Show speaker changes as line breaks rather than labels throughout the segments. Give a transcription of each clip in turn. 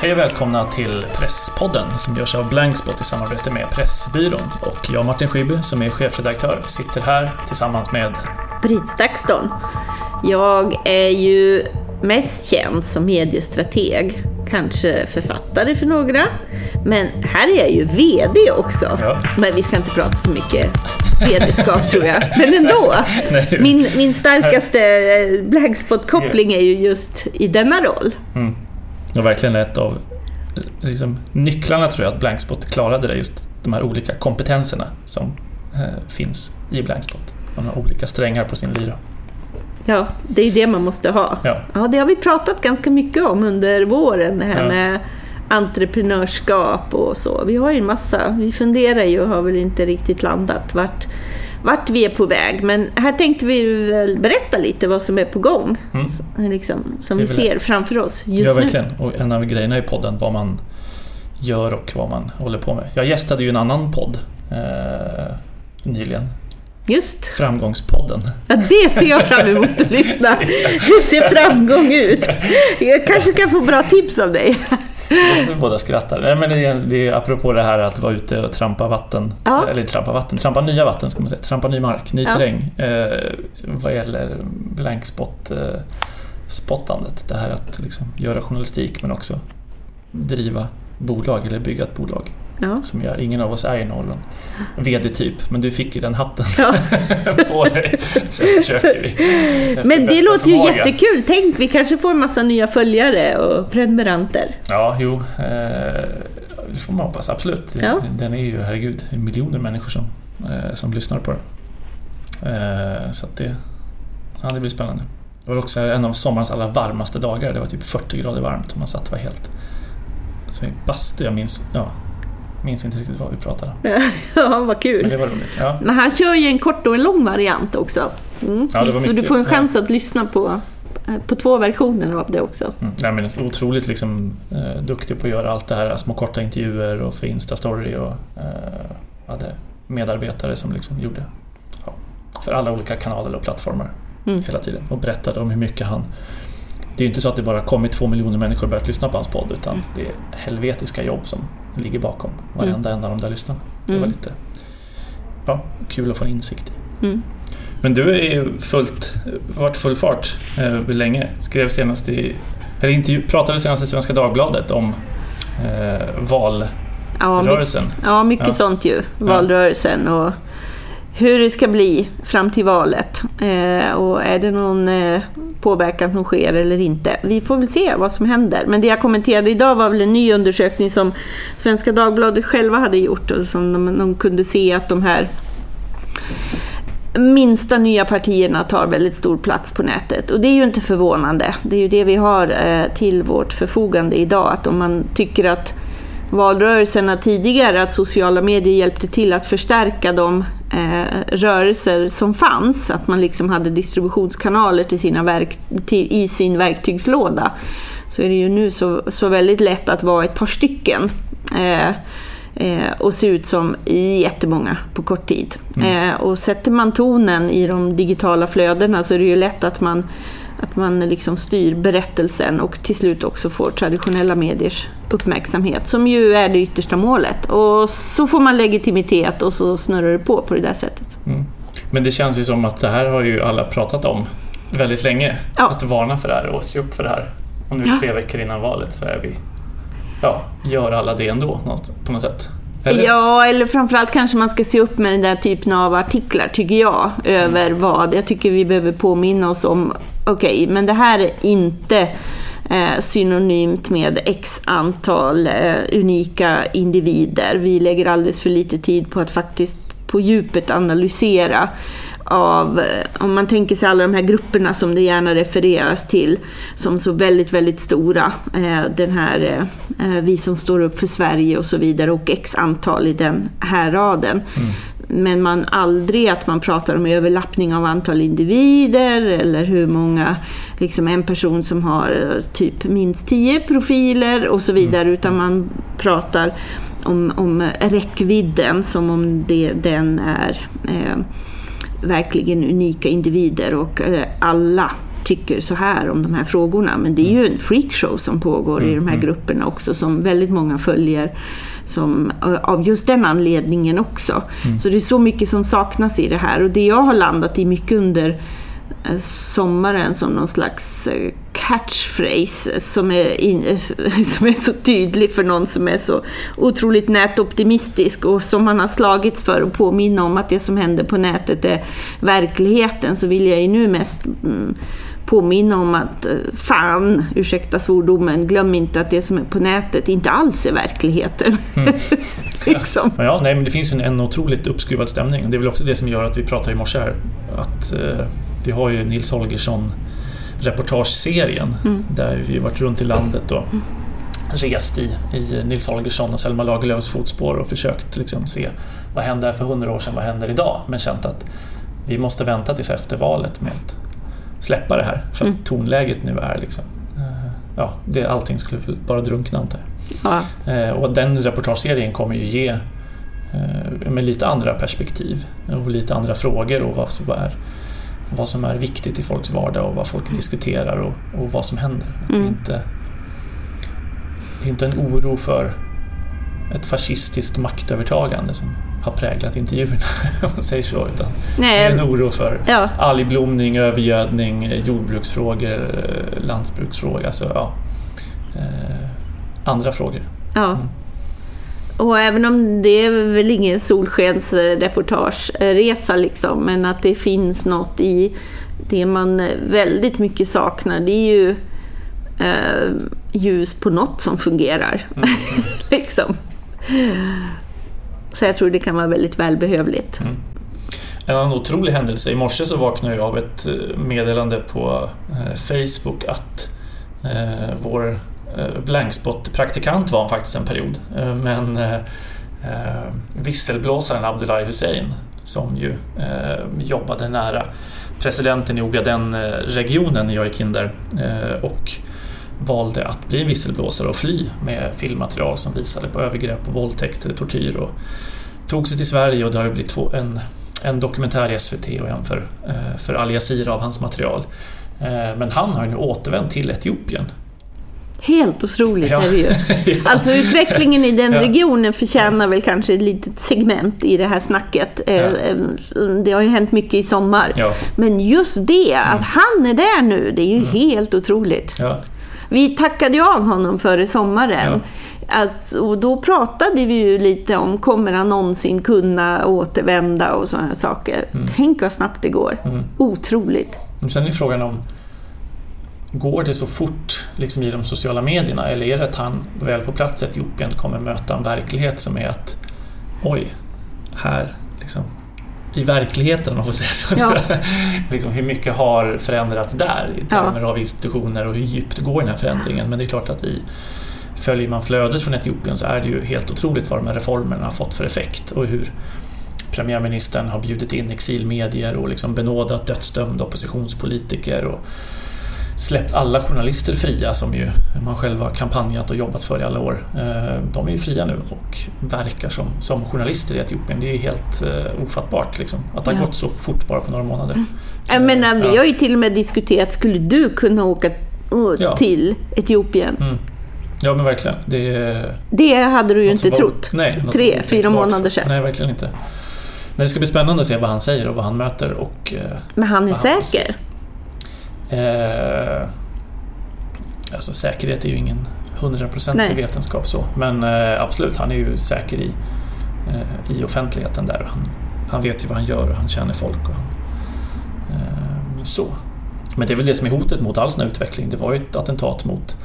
Hej och välkomna till Presspodden som görs av Blankspot i samarbete med Pressbyrån. Och jag, Martin Schibbye, som är chefredaktör, sitter här tillsammans med
Britt Stakston. Jag är ju mest känd som mediestrateg, kanske författare för några. Men här är jag ju VD också.
Ja.
Men vi ska inte prata så mycket vd-skap tror jag. Men ändå. Min, min starkaste eh, Blankspot-koppling är ju just i denna roll.
Mm. Och verkligen ett av liksom, nycklarna tror jag att Blankspot klarade det, just de här olika kompetenserna som eh, finns i Blankspot. Man har olika strängar på sin lyra.
Ja, det är det man måste ha.
Ja.
Ja, det har vi pratat ganska mycket om under våren, det här
Ja.
med entreprenörskap och så. Vi har ju en massa, vi funderar ju och har väl inte riktigt landat vart, vart vi är på väg. Men här tänkte vi väl berätta lite vad som är på gång.
Mm.
Så, liksom, som vi ser framför oss just
ja,
nu.
verkligen. Och en av grejerna i podden, vad man gör och vad man håller på med. Jag gästade ju en annan podd eh, nyligen,
Just,
Framgångspodden.
ja, det ser jag fram emot att lyssna. Hur ser framgång ut? Jag kanske kan få bra tips av dig.
Vi båda skrattar. Nej, men det är, det är apropå det här att vara ute och trampa vatten.
Ja.
Eller trampa vatten, trampa nya vatten ska man säga. Trampa ny mark, ny
Ja.
terräng. Eh, vad gäller blankspot eh, spottandet. Det här att liksom göra journalistik men också driva bolag eller bygga ett bolag.
Ja.
Som gör, ingen av oss är ju någon VD-typ, men du fick ju den hatten
Ja.
på dig. Så försöker vi. efter
Men det låter ju
förmåga.
jättekul. Tänk, vi kanske får en massa nya följare och prenumeranter.
Ja, jo. Eh, det får man hoppas, absolut.
Ja.
Den är ju, herregud, miljoner människor som, eh, som lyssnar på den. Eh, så det, ja, det blir spännande. Det var också en av sommarens allra varmaste dagar. Det var typ 40 grader varmt och man satt var helt... Som i bastu, jag minns, ja, minns inte riktigt vad vi pratade.
Ja, vad
Men
kul.
det var roligt. Ja.
Men han kör ju en kort och en lång variant också. Mm.
Ja,
Så du får en
ja.
chans att lyssna på, eh, på två versioner av det också.
Mm. Nej, men otroligt liksom, eh, duktig på att göra allt det här, små korta intervjuer och för Insta-story och eh, hade medarbetare som liksom gjorde ja, för alla olika kanaler och plattformar
Mm.
hela tiden och berättade om hur mycket han det är inte så att det bara kommit två miljoner människor och börjat lyssna på hans podd utan det är helvetiska jobb som ligger bakom varenda en av de där lyssnarna. Det var
Mm.
lite ja, kul att få en insikt i.
Mm.
Men du är ju fullt, varit full fart eh, länge. Skrev senast i, eller intervju, pratade senast i Svenska Dagbladet om eh, valrörelsen.
Ja mycket
Ja.
sånt ju. Valrörelsen och hur det ska bli fram till valet. Eh, och är det någon eh, påverkan som sker eller inte? Vi får väl se vad som händer. Men det jag kommenterade idag var väl en ny undersökning som Svenska Dagbladet själva hade gjort och som de, de kunde se att de här minsta nya partierna tar väldigt stor plats på nätet. Och det är ju inte förvånande. Det är ju det vi har eh, till vårt förfogande idag. Att om man tycker att valrörelserna tidigare, att sociala medier hjälpte till att förstärka de eh, rörelser som fanns, att man liksom hade distributionskanaler till sina verk, till, i sin verktygslåda, så är det ju nu så, så väldigt lätt att vara ett par stycken. Eh, eh, och se ut som jättemånga på kort tid. Eh, och sätter man tonen i de digitala flödena så är det ju lätt att man, att man liksom styr berättelsen och till slut också får traditionella mediers uppmärksamhet, som ju är det yttersta målet. Och så får man legitimitet och så snurrar det på på det där sättet.
Mm. Men det känns ju som att det här har ju alla pratat om väldigt länge.
Ja.
Att varna för det här och se upp för det här. Och nu
Ja.
tre veckor innan valet så är vi... Ja, gör alla det ändå på något sätt? Eller?
Ja, eller framförallt kanske man ska se upp med den där typen av artiklar, tycker jag, över vad. Jag tycker vi behöver påminna oss om, okej, men det här är inte eh, synonymt med x antal eh, unika individer. Vi lägger alldeles för lite tid på att faktiskt på djupet analysera av, eh, om man tänker sig alla de här grupperna som det gärna refereras till som så väldigt, väldigt stora. Eh, den här eh, Vi som står upp för Sverige och så vidare och x antal i den här raden. Men man aldrig att man pratar om överlappning av antal individer eller hur många, liksom en person som har typ minst 10 profiler och så vidare. Utan man pratar om, om räckvidden som om det, den är eh, verkligen unika individer och eh, alla tycker så här om de här frågorna. Men det är ju en freakshow som pågår i de här grupperna också som väldigt många följer som, av just den anledningen också. Så det är så mycket som saknas i det här och det jag har landat i mycket under eh, sommaren som någon slags eh, catchphrase som är, in, som är så tydlig för någon som är så otroligt nätoptimistisk och som man har slagits för att påminna om att det som händer på nätet är verkligheten så vill jag ju nu mest mm, påminna om att eh, fan, ursäkta svordomen, glöm inte att det som är på nätet inte alls är verkligheten. liksom.
Ja, nej, men det finns ju en, en otroligt uppskruvad stämning. Det är väl också det som gör att vi pratar i morse här. Att, eh, vi har ju Nils Holgersson reportageserien
Mm.
där vi varit runt i landet och rest i, i Nils Holgersson och Selma Lagerlöfs fotspår och försökt liksom se vad hände här för hundra år sedan, vad händer idag? Men känt att vi måste vänta tills efter valet med att släppa det här för att
Mm.
tonläget nu är liksom eh, Ja, det, allting skulle bara drunkna antar jag.
Ja.
Eh, Och den reportageserien kommer ju ge eh, med lite andra perspektiv och lite andra frågor och vad som är, vad som är viktigt i folks vardag och vad folk diskuterar och, och vad som händer. Att det, är
Mm.
inte, det är inte en oro för ett fascistiskt maktövertagande som har präglat intervjuerna, om man säger så, utan det är en
Nej,
oro för
ja.
algblomning, övergödning, jordbruksfrågor, eh, lantbruksfrågor, alltså ja, eh, andra frågor.
Ja.
Mm.
Och även om det är väl ingen solskensreportageresa liksom, men att det finns något i det man väldigt mycket saknar, det är ju eh, ljus på något som fungerar.
Mm.
liksom. Så jag tror det kan vara väldigt välbehövligt.
En annan otrolig händelse, i morse så vaknade jag av ett eh, meddelande på eh, Facebook att eh, vår Eh, blankspot-praktikant var han faktiskt en period, eh, men eh, visselblåsaren Abdullahi Hussein som ju jobbade nära presidenten i Ogaden-regionen när jag gick in där och valde att bli visselblåsare och fly med filmmaterial som visade på övergrepp och våldtäkter, tortyr och tog sig till Sverige och det har ju blivit två, en, en dokumentär i SVT och en för, för Al Jazeera av hans material. Men han har nu återvänt till Etiopien.
Helt otroligt
Ja.
är det ju. Alltså utvecklingen i den
Ja.
regionen förtjänar väl kanske ett litet segment i det här snacket. Eh,
Ja.
eh, Det har ju hänt mycket i sommar.
Ja,
Men just det, att han är där nu, det är ju helt otroligt. Vi tackade ju av honom före sommaren. Alltså, och då pratade vi ju lite om, kommer han någonsin kunna återvända och sådana saker. Tänk vad snabbt det går.
Mm.
Otroligt.
Sen är frågan om Går det så fort liksom i de sociala medierna eller är det att han väl på plats i Etiopien kommer möta en verklighet som är att oj, här liksom i verkligheten om man får säga så.
Ja.
liksom, hur mycket har förändrats där i termer av institutioner och hur djupt går den här förändringen? Men det är klart att i följer man flödet från Etiopien så är det ju helt otroligt vad de här reformerna har fått för effekt och hur premiärministern har bjudit in exilmedier och liksom benådat dödsdömda oppositionspolitiker och släppt alla journalister fria som ju man själv har kampanjat och jobbat för i alla år. Eh, De är ju fria nu och verkar som, som journalister i Etiopien. Det är ju helt eh, ofattbart liksom, att det har
Ja.
gått så fort bara på några månader.
Jag menar, vi
Ja.
har ju till och med diskuterat, skulle du kunna åka uh,
Ja.
till Etiopien?
Mm. Ja men verkligen. Det
Det hade du ju inte trott.
Nej,
Tre, fyra månader sedan.
Nej, verkligen inte. Men det ska bli spännande att se vad han säger och vad han möter och eh,
Men han är säker.
Eh, alltså säkerhet är ju ingen hundraprocentig vetenskap så. Men eh, absolut, han är ju säker i, eh, i offentligheten där. Han, han vet ju vad han gör och han känner folk. Och han, eh, så. Men det är väl det som är hotet mot all sån här utveckling. Det var ju ett attentat mot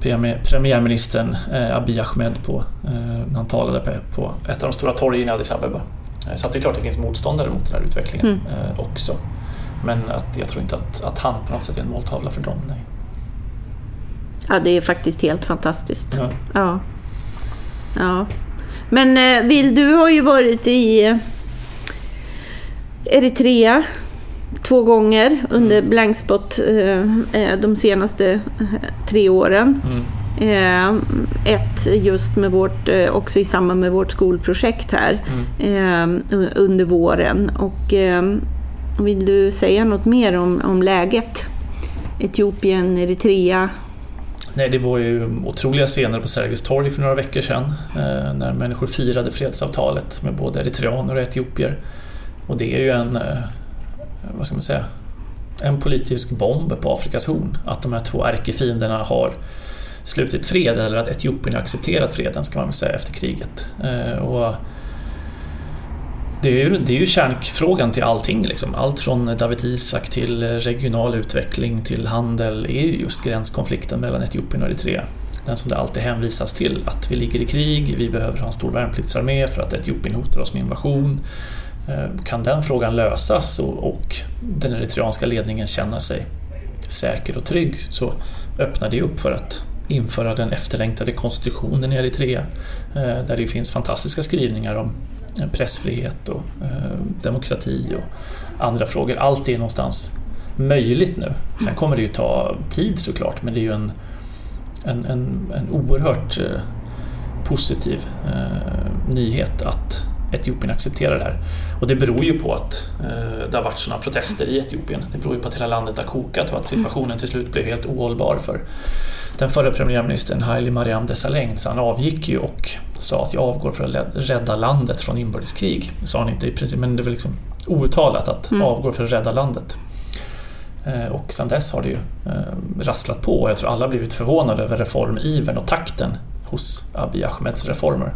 premiär, premiärministern eh, Abiy Ahmed på, eh, han talade på, ett av de stora torgen i Addis Abeba. Så att det är klart att det finns motståndare mot den här utvecklingen
Mm.
också. Men att jag tror inte att, att han på något sätt är en måltavla för dem. Nej.
Ja, det är faktiskt helt fantastiskt.
Ja.
Ja. ja. Men eh, Vill, du har ju varit i eh, Eritrea två gånger under
Mm.
Blankspot eh, eh, de senaste eh, tre åren.
Mm.
Eh, ett just med vårt, eh, också i samband med vårt skolprojekt här
Mm.
eh, un- under våren. Och, eh, vill du säga något mer om, om läget? Etiopien, Eritrea.
Nej, det var ju otroliga scener på Sergels torg för några veckor sedan eh, när människor firade fredsavtalet med både eritreaner och etiopier. Och det är ju en, eh, vad ska man säga, en politisk bomb på Afrikas horn att de här två ärkefienderna har slutit fred eller att Etiopien har accepterat freden ska man väl säga efter kriget. Eh, och det är, ju, det är ju kärnfrågan till allting. Liksom. Allt från David Isak till regional utveckling till handel är ju just gränskonflikten mellan Etiopien och Eritrea. Den som det alltid hänvisas till, att vi ligger i krig, vi behöver ha en stor värnpliktsarmé för att Etiopien hotar oss med invasion. Eh, kan den frågan lösas och, och den eritreanska ledningen känna sig säker och trygg så öppnar det upp för att införa den efterlängtade konstitutionen i Eritrea eh, där det finns fantastiska skrivningar om eh, pressfrihet och eh, demokrati och andra frågor. Allt är någonstans möjligt nu. Sen kommer det ju ta tid såklart men det är ju en, en, en, en oerhört positiv nyhet att Etiopien accepterar det här. Och det beror ju på att eh, det har varit sådana protester i Etiopien. Det beror ju på att hela landet har kokat och att situationen till slut blev helt ohållbar för den förre premiärministern Haile Mariam Desalegn. Så han avgick ju och sa att jag avgår för att rädda landet från inbördeskrig. Det sa han inte i princip, men det var liksom outtalat att mm. avgår för att rädda landet. Eh, och sedan dess har det ju eh, rasslat på och jag tror alla blivit förvånade över reformivern och takten hos Abiy Ahmeds reformer.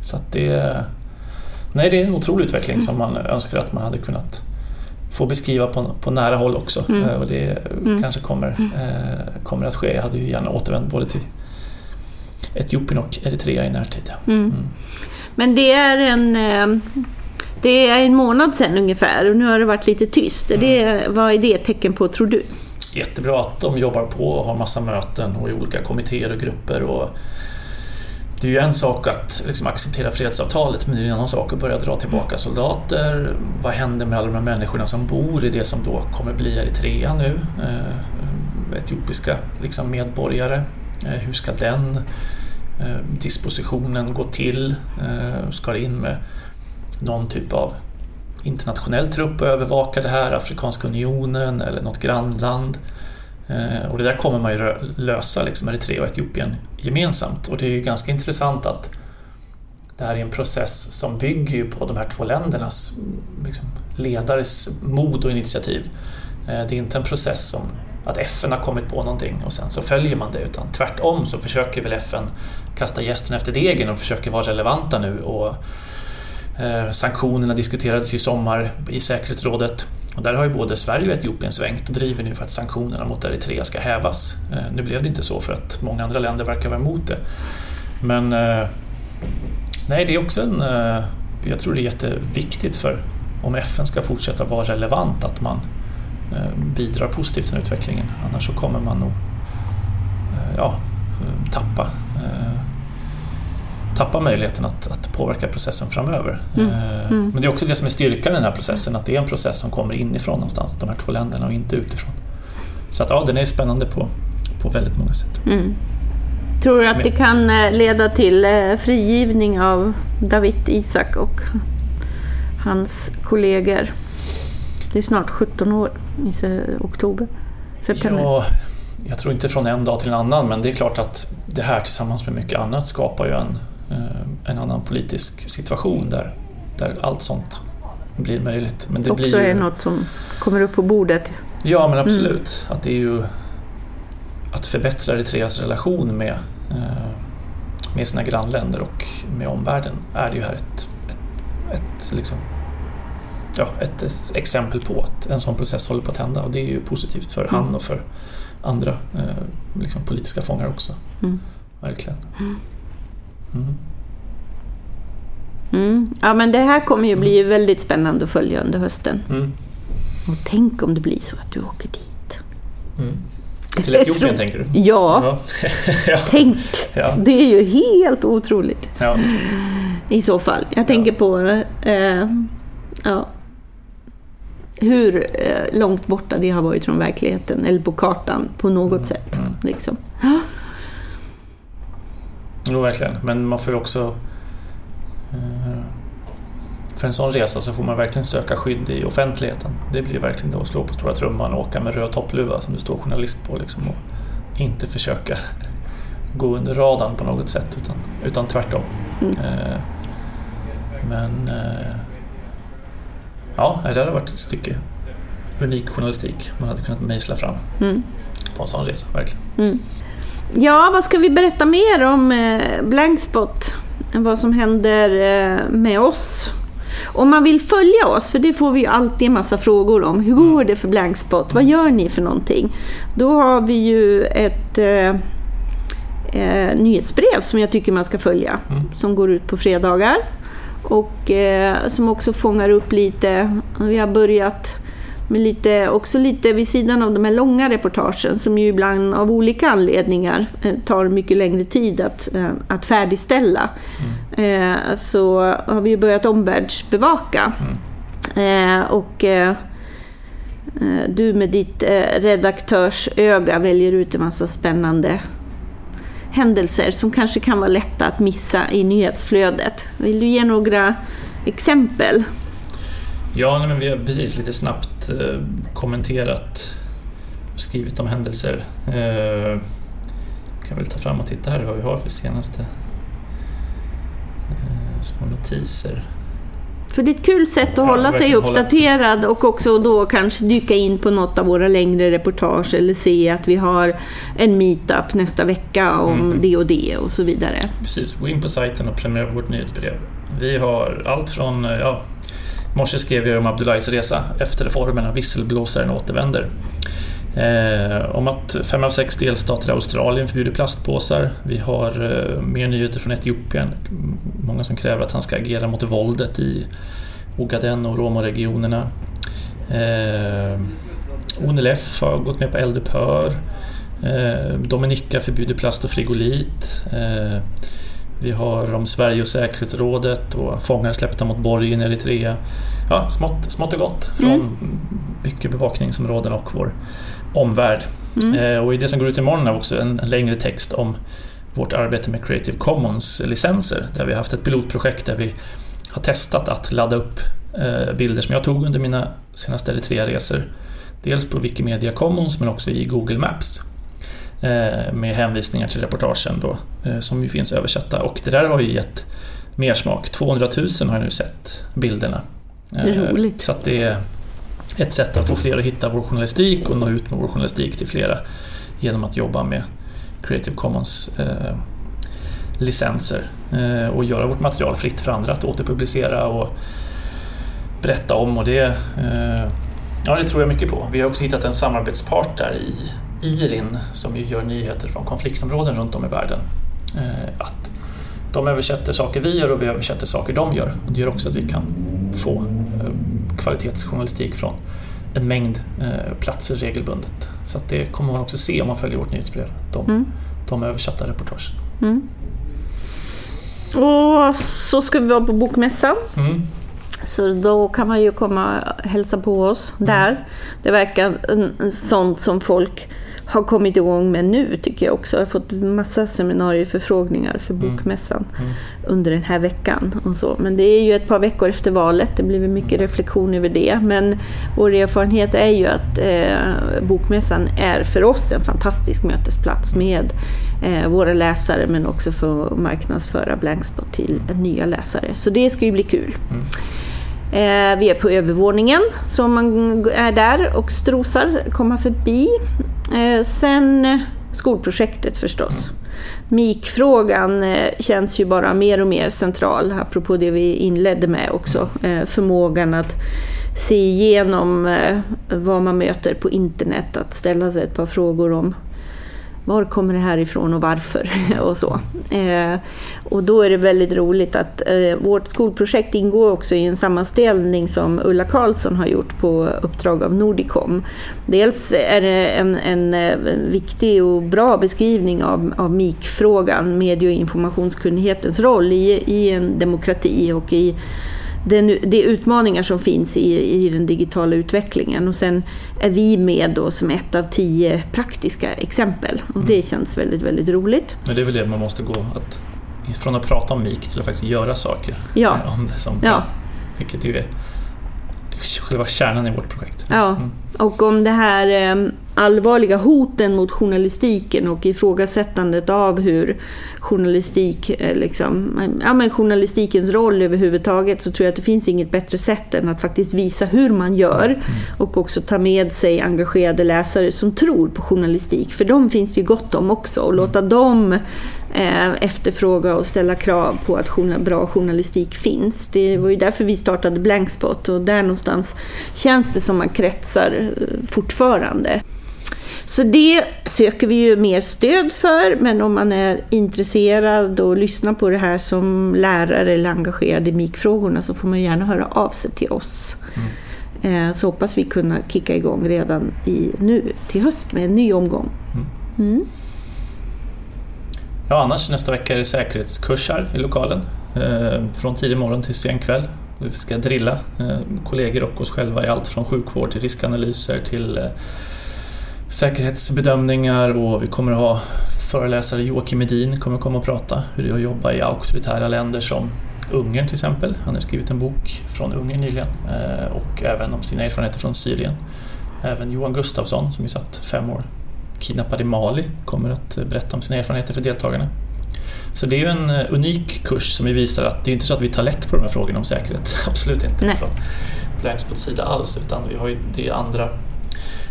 Så att det nej, det är en otrolig utveckling som man önskar att man hade kunnat få beskriva på, på nära håll också. Mm. Eh, och det mm. kanske kommer, mm. eh, kommer att ske. Jag hade ju gärna återvänt både till Etiopien och Eritrea i närtid. Mm. mm.
Men det är en eh, det är en månad sedan ungefär och nu har det varit lite tyst. Mm. Det, vad är det ett tecken på tror du?
Jättebra att de jobbar på och har massa möten och i olika kommittéer och grupper. Och det är ju en sak att liksom acceptera fredsavtalet men det är en annan sak att börja dra tillbaka soldater. Vad händer med alla de här människorna som bor i det som då kommer bli Eritrea nu? Eh, etiopiska liksom medborgare. Eh, hur ska den eh, dispositionen gå till? Eh, ska det in med någon typ av internationell trupp och övervaka det här? Afrikanska unionen eller något grannland? Eh, och det där kommer man ju lösa, liksom Eritrea och Etiopien gemensamt. Och det är ju ganska intressant att det här är en process som bygger på de här två ländernas liksom, ledares mod och initiativ. Eh, det är inte en process som att FN har kommit på någonting och sen så följer man det utan tvärtom så försöker väl FN kasta gästen efter degen och försöker vara relevanta nu och eh, sanktionerna diskuterades i sommar i säkerhetsrådet och där har ju både Sverige och Etiopien svängt och driver nu för att sanktionerna mot Eritrea ska hävas. Eh, nu blev det inte så för att många andra länder verkar vara emot det. Men eh, nej, det är också en... Eh, jag tror det är jätteviktigt för om FN ska fortsätta vara relevant att man bidrar positivt till den utvecklingen. Annars så kommer man nog ja, tappa tappa möjligheten att, att påverka processen framöver. Mm. Eh, mm. Men det är också det som är styrkan i den här processen, att det är en process som kommer inifrån någonstans, de här två länderna och inte utifrån. Så att ja, den är spännande på, på väldigt många sätt. Mm.
Tror du att det kan eh, leda till eh, frigivning av David Isak och hans kollegor? Det är snart 17 år i oktober,
september. Ja, jag tror inte från en dag till en annan men det är klart att det här tillsammans med mycket annat skapar ju en, en annan politisk situation där, där allt sånt blir möjligt.
Men det också blir ju, är något som kommer upp på bordet.
Ja men absolut. Mm. Att det är ju att förbättra Eritreas relation med, eh, med sina grannländer och med omvärlden är det ju här ett, ett, ett, liksom, ja, ett, ett, exempel på att en sån process håller på att hända och det är ju positivt för mm. han och för andra eh, liksom politiska fångar också. Mm. Verkligen. Mm.
Mm. Ja men det här kommer ju bli mm. väldigt spännande att följa under hösten. Mm. Och tänk om det blir så att du åker dit.
Mm. Till Etiopien tänker du?
Ja, ja. tänk! Ja. Det är ju helt otroligt. Ja. I så fall. Jag tänker på eh, ja, hur eh, långt borta det har varit från verkligheten, eller på kartan på något mm. sätt. Mm. Liksom.
Jo, verkligen. Men man får ju också... Eh, för en sån resa så får man verkligen söka skydd i offentligheten. Det blir verkligen då att slå på stora trumman och åka med röd toppluva som det står journalist på liksom, och inte försöka gå under radarn på något sätt utan, utan tvärtom. Mm. Eh, men eh, ja, det hade varit ett stycke unik journalistik man hade kunnat mejsla fram mm. på en sån resa, verkligen. Mm.
Ja, vad ska vi berätta mer om eh, Blankspot? Vad som händer eh, med oss? Om man vill följa oss, för det får vi ju alltid en massa frågor om. Hur går mm. det för Blankspot? Vad gör ni för någonting? Då har vi ju ett eh, eh, nyhetsbrev som jag tycker man ska följa. Mm. Som går ut på fredagar. Och eh, som också fångar upp lite, vi har börjat med lite, också lite vid sidan av de här långa reportagen som ju ibland av olika anledningar eh, tar mycket längre tid att, eh, att färdigställa. Mm. Eh, så har vi börjat omvärldsbevaka. Mm. Och du med ditt redaktörsöga väljer ut en massa spännande händelser som kanske kan vara lätta att missa i nyhetsflödet. Vill du ge några exempel?
Ja, men vi har precis lite snabbt eh, kommenterat och skrivit om händelser. Eh, kan väl ta fram och titta här vad vi har för senaste eh, små notiser.
För det är ett kul sätt att ja, hålla sig uppdaterad hålla... och också då kanske dyka in på något av våra längre reportage eller se att vi har en meetup nästa vecka om mm. det och det och så vidare.
Precis, gå in på sajten och prenumerera på vårt nyhetsbrev. Vi har allt från ja, morse skrev jag om Abdullahis resa efter reformerna Visselblåsaren återvänder. Eh, om att fem av sex delstater i Australien förbjuder plastpåsar. Vi har eh, mer nyheter från Etiopien. Många som kräver att han ska agera mot våldet i Ogaden och Romoregionerna. Eh, ONLF har gått med på eldupphör. Eh, Dominica förbjuder plast och frigolit. Eh, vi har om Sverige och säkerhetsrådet och fångar släppta mot borgen i Eritrea. Ja, smått, smått och gott från mm. mycket bevakningsområden och vår omvärld. Mm. Eh, och i det som går ut imorgon är också en, en längre text om vårt arbete med Creative Commons-licenser där vi har haft ett pilotprojekt där vi har testat att ladda upp eh, bilder som jag tog under mina senaste Eritrea-resor. Dels på Wikimedia Commons men också i Google Maps. Eh, med hänvisningar till reportagen då, eh, som ju finns översatta. Och det där har ju gett mersmak. 200 000 har jag nu sett bilderna.
Eh, roligt.
Så att det är ett sätt att få fler att hitta vår journalistik och nå ut med vår journalistik till flera genom att jobba med Creative Commons eh, licenser eh, och göra vårt material fritt för andra att återpublicera och berätta om och det, eh, ja, det tror jag mycket på. Vi har också hittat en samarbetspart där i IRIN som ju gör nyheter från konfliktområden runt om i världen. Eh, att de översätter saker vi gör och vi översätter saker de gör. Och det gör också att vi kan få eh, kvalitetsjournalistik från en mängd eh, platser regelbundet. Så att det kommer man också se om man följer vårt nyhetsbrev, de, mm. de översatta reportagen. Mm.
Och så ska vi vara på Bokmässan. Mm. Så då kan man ju komma och hälsa på oss där. Mm. Det verkar sånt som folk har kommit igång med nu tycker jag också. Jag har fått massa seminarieförfrågningar för mm. Bokmässan mm. under den här veckan. Och så. Men det är ju ett par veckor efter valet, det blir mycket reflektion över det. Men vår erfarenhet är ju att eh, Bokmässan är för oss en fantastisk mötesplats med eh, våra läsare men också för att marknadsföra Blankspot till nya läsare. Så det ska ju bli kul. Mm. Eh, vi är på övervåningen, så om man är där och strosar, komma förbi. Eh, sen skolprojektet förstås. MIK-frågan eh, känns ju bara mer och mer central, apropå det vi inledde med också. Eh, förmågan att se igenom eh, vad man möter på internet, att ställa sig ett par frågor om var kommer det här ifrån och varför och så. Eh, och då är det väldigt roligt att eh, vårt skolprojekt ingår också i en sammanställning som Ulla Karlsson har gjort på uppdrag av Nordicom. Dels är det en, en, en viktig och bra beskrivning av, av MIK-frågan, medie och informationskunnighetens roll i, i en demokrati och i det, det utmaningar som finns i, i den digitala utvecklingen. Och sen är vi med då som ett av tio praktiska exempel. Och mm. det känns väldigt, väldigt roligt.
Men det är väl det man måste gå, att, från att prata om MIK till att faktiskt göra saker
ja.
om det som
ja.
vilket ju är själva kärnan i vårt projekt.
Ja, mm. Och om det här eh, allvarliga hoten mot journalistiken och ifrågasättandet av hur journalistik, eh, liksom, ja, men journalistikens roll överhuvudtaget så tror jag att det finns inget bättre sätt än att faktiskt visa hur man gör mm. och också ta med sig engagerade läsare som tror på journalistik. För de finns det ju gott om också och låta mm. dem eh, efterfråga och ställa krav på att bra journalistik finns. Det var ju därför vi startade Blankspot och där någonstans känns det som man kretsar fortfarande. Så det söker vi ju mer stöd för, men om man är intresserad och lyssnar på det här som lärare eller engagerad i MIK-frågorna så får man gärna höra av sig till oss. Mm. Eh, så hoppas vi kunna kicka igång redan i, nu till höst med en ny omgång. Mm. Mm.
Ja, annars nästa vecka är det säkerhetskursar i lokalen. Eh, från tidig morgon till sen kväll. Vi ska drilla eh, kollegor och oss själva i allt från sjukvård till riskanalyser till eh, säkerhetsbedömningar och vi kommer att ha föreläsare Joakim Edin kommer komma och prata hur det är att jobba i auktoritära länder som Ungern till exempel. Han har skrivit en bok från Ungern nyligen eh, och även om sina erfarenheter från Syrien. Även Johan Gustafsson som vi satt fem år kidnappad i Mali kommer att berätta om sina erfarenheter för deltagarna. Så det är ju en eh, unik kurs som visar att det är inte så att vi tar lätt på de här frågorna om säkerhet. Absolut inte
Nej.
från Blanksports sida alls utan vi har ju, det är andra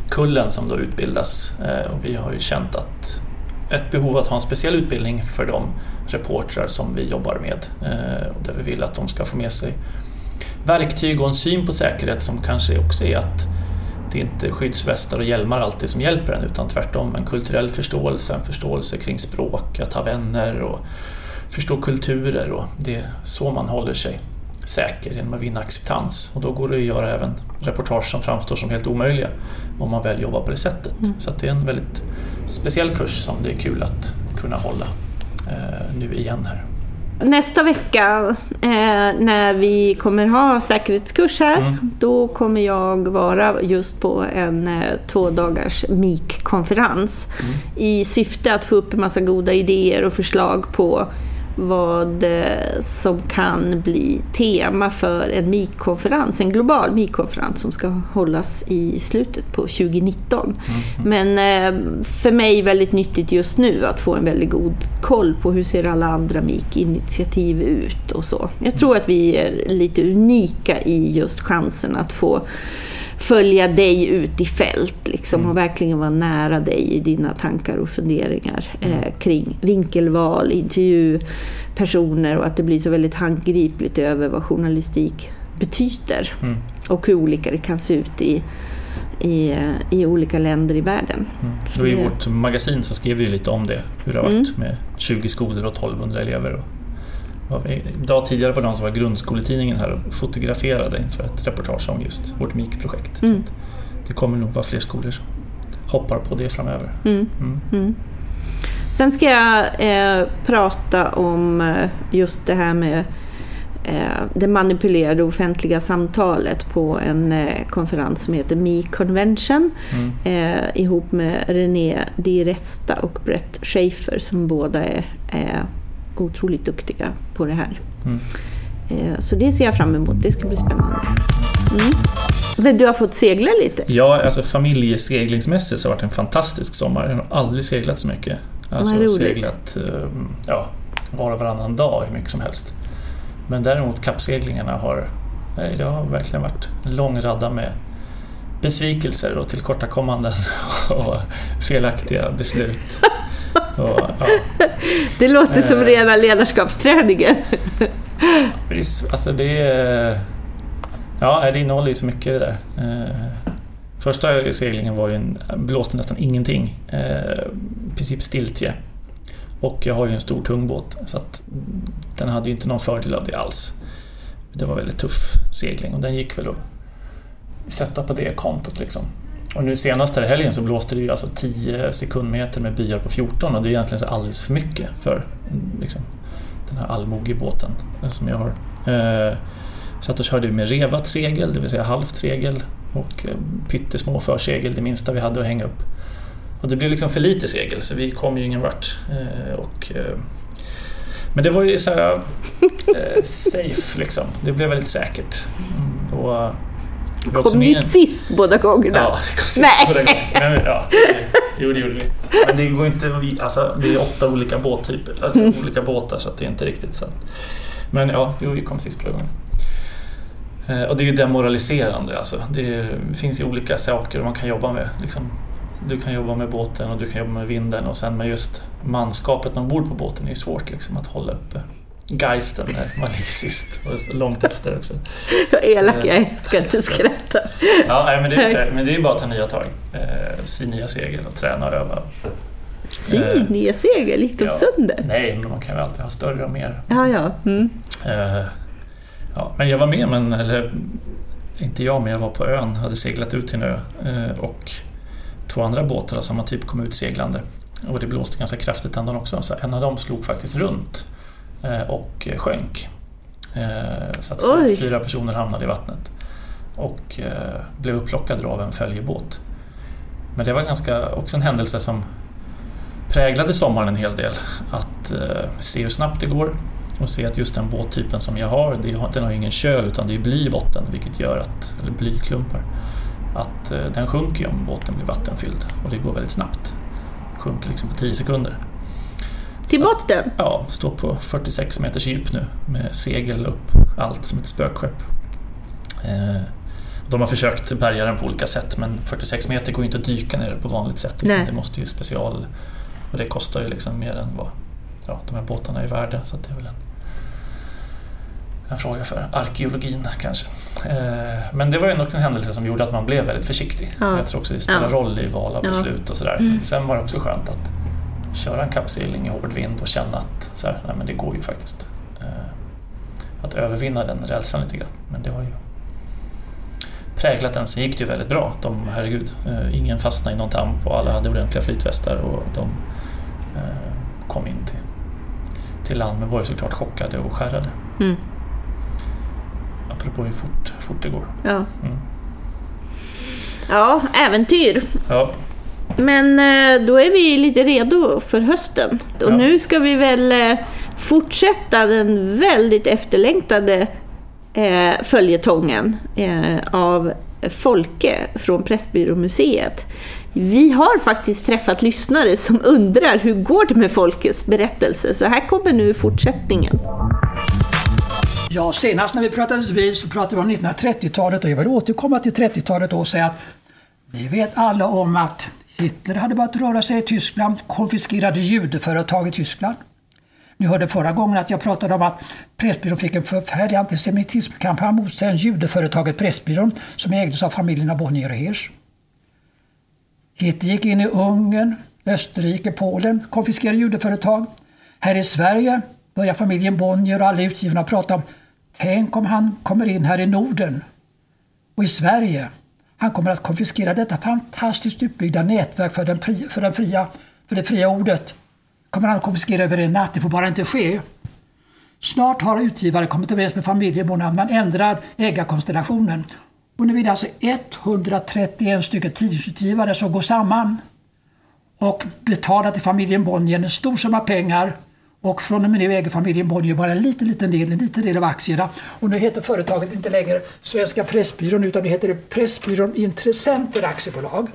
kullen som då utbildas eh, och vi har ju känt att ett behov att ha en speciell utbildning för de reportrar som vi jobbar med eh, där vi vill att de ska få med sig verktyg och en syn på säkerhet som kanske också är att det är inte skyddsvästar och hjälmar alltid som hjälper en utan tvärtom en kulturell förståelse, en förståelse kring språk, att ha vänner och förstå kulturer och det är så man håller sig säker genom att vinna acceptans. Och då går det att göra även reportage som framstår som helt omöjliga om man väl jobbar på det sättet. Mm. Så det är en väldigt speciell kurs som det är kul att kunna hålla eh, nu igen här.
Nästa vecka eh, när vi kommer ha säkerhetskurs här, mm. då kommer jag vara just på en eh, två dagars MIK-konferens mm. i syfte att få upp en massa goda idéer och förslag på vad som kan bli tema för en MIK-konferens, en global MIK-konferens som ska hållas i slutet på 2019. Mm. Men eh, för mig väldigt nyttigt just nu att få en väldigt god koll på hur ser alla andra MIK-initiativ ut och så. Jag tror att vi är lite unika i just chansen att få följa dig ut i fält liksom, mm. och verkligen vara nära dig i dina tankar och funderingar eh, mm. kring vinkelval, intervjupersoner och att det blir så väldigt handgripligt över vad journalistik betyder mm. och hur olika det kan se ut i i, eh, i olika länder i världen.
Mm. I vårt magasin så skrev vi lite om det, hur det har varit mm. med 20 skolor och 1200 elever. Och Idag tidigare på dagen så var grundskoletidningen här och fotograferade inför ett reportage om just vårt MIK-projekt. Mm. det kommer nog vara fler skolor som hoppar på det framöver. Mm.
Mm. mm. Sen ska jag eh, prata om eh, just det här med eh, det manipulerade offentliga samtalet på en eh, konferens som heter Me Convention mm. eh, ihop med René Di Resta och Brett Schaefer som båda är otroligt duktiga på det här. Mm. Eh, så det ser jag fram emot, det ska bli spännande. Mm. Men du har fått segla lite?
Ja, alltså familjeseglingsmässigt så har det varit en fantastisk sommar. Jag har aldrig seglat så mycket. Alltså Vad seglat ehm, ja, var och varannan dag hur mycket som helst. Men däremot kappseglingarna har, det har verkligen varit en lång radda med besvikelser och tillkortakommanden och felaktiga beslut.
Och, ja. Det låter som eh. rena ledarskapsträningen.
alltså det. Ja, det innehåller ju så mycket det där. Eh, första seglingen var ju en, blåste nästan ingenting. Eh, I princip stiltje. Och jag har ju en stor tung båt så att den hade ju inte någon fördel av det alls. Det var väldigt tuff segling och den gick väl att sätta på det kontot liksom. Och nu senast här i helgen så blåste det ju alltså 10 sekundmeter med byar på 14 och det är egentligen så alldeles för mycket för liksom, den här allmogebåten som jag har. Eh, så att då körde vi med revat segel, det vill säga halvt segel och eh, pyttesmå försegel, det minsta vi hade att hänga upp. Och det blev liksom för lite segel så vi kom ju ingen vart. Eh, och eh, Men det var ju så här eh, safe liksom. Det blev väldigt säkert. Mm, och,
Kom
en-
sist båda gångerna?
Ja, det kom sist
Nej.
båda gånger. Men, ja, jo, det gjorde vi. Men det går inte, vi- alltså, det är åtta olika båttyper, alltså
Mm.
olika båtar så att det är inte riktigt så. Men ja, jo, vi kom sist båda gångerna. Eh, Och det är ju demoraliserande alltså. Det finns ju olika saker man kan jobba med. Liksom, du kan jobba med båten och du kan jobba med vinden och sen med just manskapet ombord på båten är ju svårt liksom, att hålla uppe geisten när man ligger sist och långt efter också.
Vad elak jag är, ska inte skratta.
Ja, nej, men, det, men det är bara att ta nya tag. Eh, sy nya segel och träna och öva.
Sy
Eh,
nya segel, gick de
ja.
sönder?
Nej, men man kan ju alltid ha större och mer.
Ja, ja. Mm.
Eh, ja, men jag var med, men, eller inte jag, men jag var på ön, hade seglat ut till en ö eh, och två andra båtar av samma typ kom ut seglande. Och det blåste ganska kraftigt den också, så en av dem slog faktiskt runt eh, och eh, sjönk. Eh, så att
Oj.
fyra personer hamnade i vattnet och eh, blev upplockade av en följebåt. Men det var ganska, också en händelse som präglade sommaren en hel del. Att eh, se hur snabbt det går och se att just den båttypen som jag har, den har ingen köl utan det är bly i botten vilket gör att, eller blyklumpar, att eh, den sjunker ju om båten blir vattenfylld och det går väldigt snabbt. Sjunker liksom på 10 sekunder.
Till
Så-
botten?
Ja, står på 46 meters djup nu med segel upp, allt som ett spökskepp. Eh, de har försökt bärga den på olika sätt men 46 meter går ju inte att dyka ner på vanligt sätt utan
Nej.
det måste ju special... Och det kostar ju liksom mer än vad ja, de här båtarna är värda så det är väl en, en fråga för arkeologin kanske. Eh, men det var ju också en händelse som gjorde att man blev väldigt försiktig.
Ja.
Jag tror också det spelar
Ja.
roll i val av beslut och sådär.
Mm.
Sen var det också skönt att köra en kappsegling i hård vind och känna att så här, nej, men det går ju faktiskt. Eh, att övervinna den rädslan lite grann. Men det har ju präglat den. Sen gick det ju väldigt bra. De, herregud, eh, ingen fastnade i någon tamp och alla hade ordentliga flytvästar och de eh, kom in till, till land men var ju såklart chockade och skärrade.
Mm.
Apropå hur fort, fort det går.
Ja.
Mm.
ja, äventyr.
Ja,
Men eh, då är vi lite redo för hösten. Och
Ja.
nu ska vi väl eh, fortsätta den väldigt efterlängtade eh, följetongen av Folke från Pressbyråmuseet. Vi har faktiskt träffat lyssnare som undrar hur går det med Folkes berättelse? Så här kommer nu fortsättningen.
Ja, senast när vi pratades vid så pratade vi om 1930-talet och jag vill återkomma till 30-talet då och säga att vi vet alla om att Hitler hade börjat röra sig i Tyskland, konfiskerade judeföretag i Tyskland. Ni hörde förra gången att jag pratade om att Pressbyrån fick en förfärlig antisemitismkampanj mot sen judeföretaget Pressbyrån som ägdes av familjerna Bonnier och Hirsch. Hitler gick in i Ungern, Österrike, Polen, konfiskerade judeföretag. Här i Sverige börjar familjen Bonnier och alla utgivarna prata om Tänk om han kommer in här i Norden och i Sverige. Han kommer att konfiskera detta fantastiskt utbyggda nätverk för, den, pri, för, den fria, för det fria ordet. kommer han att konfiskera över en natt. Det får bara inte ske. Snart har utgivare kommit överens med familjen om att man ändrar ägarkonstellationen. Och nu är det alltså 131 stycken tidningsutgivare som går samman och betalar till familjen Bonnier en stor summa pengar och från och med nu äger familjen Bonnier bara en liten, liten del, en liten del av aktierna. Och nu heter företaget inte längre Svenska Pressbyrån utan det heter Pressbyrån Intressenter Aktiebolag.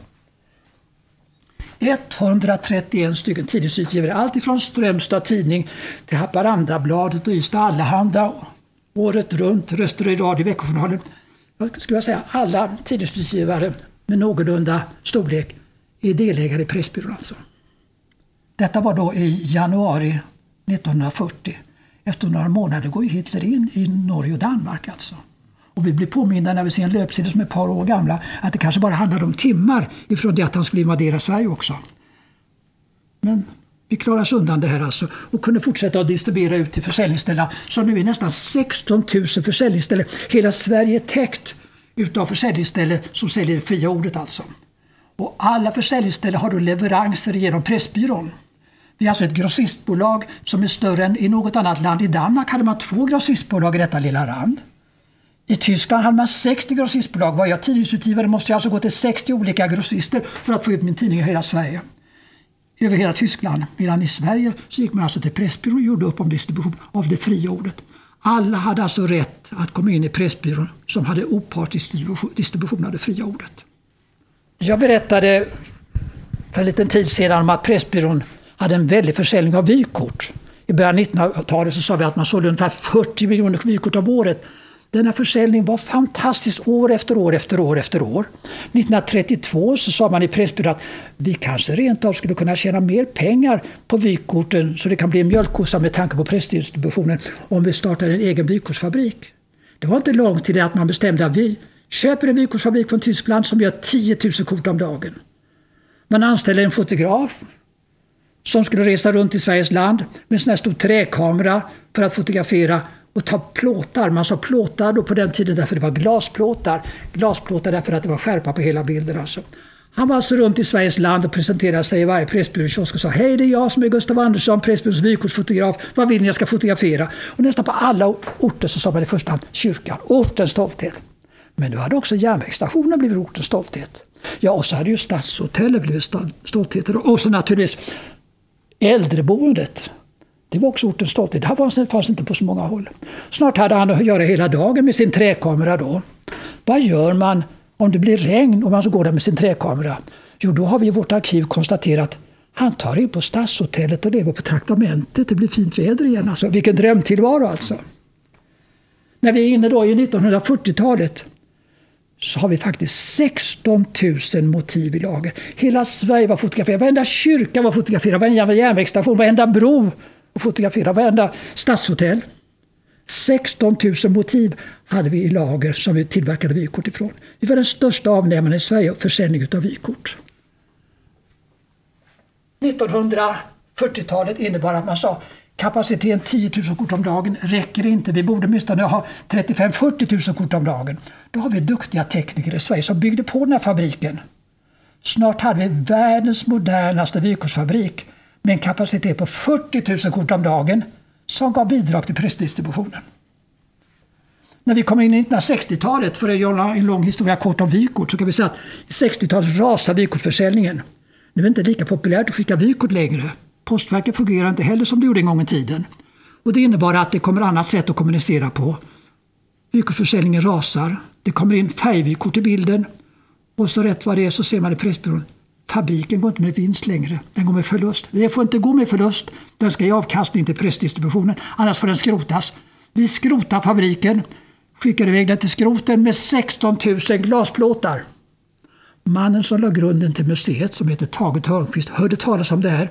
131 stycken tidningsutgivare, allt ifrån Strömstad Tidning till Haparandabladet och Ystad Allehanda, året runt, Röster i radio, Veckojournalen. Jag skulle säga alla tidningsutgivare med någorlunda storlek är delägare i Pressbyrån alltså. Detta var då i januari 1940. Efter några månader går Hitler in i Norge och Danmark alltså. Och vi blir påminda när vi ser en löpsedel som är ett par år gamla att det kanske bara handlade om timmar ifrån det att han skulle invadera Sverige också. Men vi klarar oss undan det här alltså och kunde fortsätta att distribuera ut till försäljningsställen. Så nu är nästan 16 000 försäljningsställen. Hela Sverige är täckt utav försäljningsställen som säljer det fria ordet alltså. Och alla försäljningsställen har då leveranser genom Pressbyrån. Det är alltså ett grossistbolag som är större än i något annat land. I Danmark hade man två grossistbolag i detta lilla land. I Tyskland hade man 60 grossistbolag. Var jag tidningsutgivare måste jag alltså gå till 60 olika grossister för att få ut min tidning i hela Sverige. över hela Tyskland. Medan i Sverige så gick man alltså till Pressbyrån och gjorde upp om distribution av det fria ordet. Alla hade alltså rätt att komma in i Pressbyrån som hade opartisk distribution av det fria ordet. Jag berättade för en liten tid sedan om att Pressbyrån hade en väldig försäljning av vykort. I början av 1900-talet så sa vi att man sålde ungefär 40 miljoner vykort om året. Denna försäljning var fantastisk år efter år efter år efter år. 1932 så sa man i Pressbyrån att vi kanske rent av skulle kunna tjäna mer pengar på vykorten så det kan bli en mjölkkossa med tanke på pressdistributionen om vi startar en egen vykortsfabrik. Det var inte långt till det att man bestämde att vi köper en vykortsfabrik från Tyskland som gör 10 000 kort om dagen. Man anställer en fotograf som skulle resa runt i Sveriges land med en sån här stor träkamera för att fotografera och ta plåtar. Man sa plåtar då på den tiden därför det var glasplåtar. Glasplåtar därför att det var skärpa på hela bilden. Alltså. Han var alltså runt i Sveriges land och presenterade sig i varje Pressbyråkiosk och sa Hej, det är jag som är Gustav Andersson, Pressbyråns vykortsfotograf. Vad vill ni jag ska fotografera? Och nästan på alla orter så sa man i första hand kyrkan, ortens stolthet. Men nu hade också järnvägsstationen blivit ortens stolthet. Ja, och så hade ju Stadshotellet blivit stoltheter Och så naturligtvis äldreboendet. Det var också ortens stolthet. Det här fanns inte på så många håll. Snart hade han att göra hela dagen med sin träkamera då. Vad gör man om det blir regn och man så går där med sin träkamera? Jo, då har vi i vårt arkiv konstaterat han tar in på Stadshotellet och lever på traktamentet. Det blir fint väder igen. Alltså, vilken drömtillvaro alltså. När vi är inne då i 1940-talet så har vi faktiskt 16 000 motiv i lager. Hela Sverige var fotograferat. Varenda kyrka var fotograferad, varenda järnvägsstation, varenda bro var fotograferad, varenda stadshotell. 16 000 motiv hade vi i lager som vi tillverkade vykort ifrån. Vi var den största avnämaren i Sverige för försäljning av vykort. 1940-talet innebar att man sa kapaciteten 10 000 kort om dagen räcker inte. Vi borde åtminstone ha 35-40 000 kort om dagen. Då har vi duktiga tekniker i Sverige som byggde på den här fabriken. Snart hade vi världens modernaste vykortsfabrik med en kapacitet på 40 000 kort om dagen som gav bidrag till pressdistributionen. När vi kommer in i 1960-talet, för att göra en lång historia kort om vykort, så kan vi säga att i 60-talet rasar vykortsförsäljningen. Nu är det inte lika populärt att skicka vykort längre. Postverket fungerar inte heller som det gjorde en gång i tiden. Och det innebar att det kommer annat sätt att kommunicera på. Vykortsförsäljningen rasar. Det kommer in färgvykort i bilden. Och så rätt vad det är så ser man i Pressbyrån fabriken går inte med vinst längre. Den går med förlust. Det får inte gå med förlust. Den ska ge avkastning till pressdistributionen. Annars får den skrotas. Vi skrotar fabriken. Skickar iväg den till skroten med 16 000 glasplåtar. Mannen som la grunden till museet, som heter Tage Törnqvist, hörde talas om det här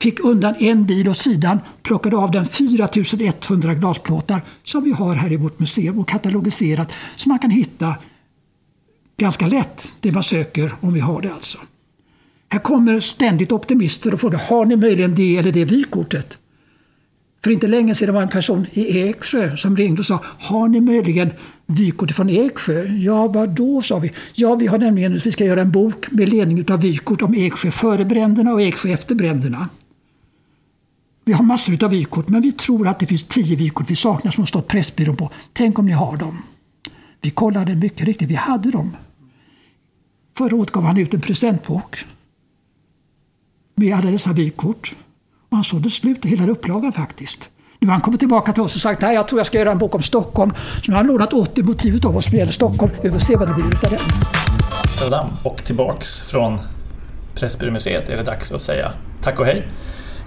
fick undan en bil åt sidan, plockade av den 4100 glasplåtar som vi har här i vårt museum och katalogiserat så man kan hitta ganska lätt det man söker om vi har det alltså. Här kommer ständigt optimister och frågar har ni möjligen det eller det vykortet? För inte länge sedan var en person i Eksjö som ringde och sa Har ni möjligen vykortet från Eksjö? Ja, vad då? sa vi. Ja, vi har nämligen vi ska göra en bok med ledning av vykort om Eksjö före bränderna och Eksjö efter bränderna. Vi har massor av vykort, men vi tror att det finns tio vykort vi saknar som har stått Pressbyrån på. Tänk om ni har dem? Vi kollade mycket riktigt, vi hade dem. Förra året gav han ut en presentbok med alla dessa vykort. Och han sålde slut hela upplagan faktiskt. Nu har han kommit tillbaka till oss och sagt att jag tror jag ska göra en bok om Stockholm. Så nu har han lånat 80 motiv av oss när det gäller Stockholm. Vi får se vad det blir utav
det. Och tillbaks från Pressbyråmuseet är det dags att säga tack och hej.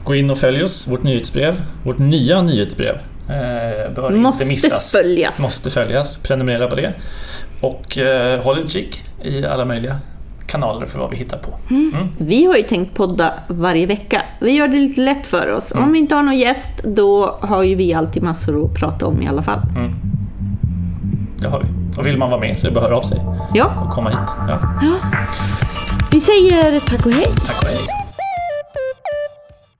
Gå in och följ oss, vårt nyhetsbrev, vårt nya nyhetsbrev.
Eh, bör Måste inte missas. följas.
Måste följas. Prenumerera på det. Och eh, håll utkik i alla möjliga kanaler för vad vi hittar på.
Mm. Mm. Vi har ju tänkt podda varje vecka. Vi gör det lite lätt för oss. Mm. Om vi inte har någon gäst, då har ju vi alltid massor att prata om i alla fall. Mm.
Det har vi. Och vill man vara med så är det bara att höra av sig.
Ja.
Och komma hit. Ja.
ja. Vi säger tack och hej.
Tack och hej.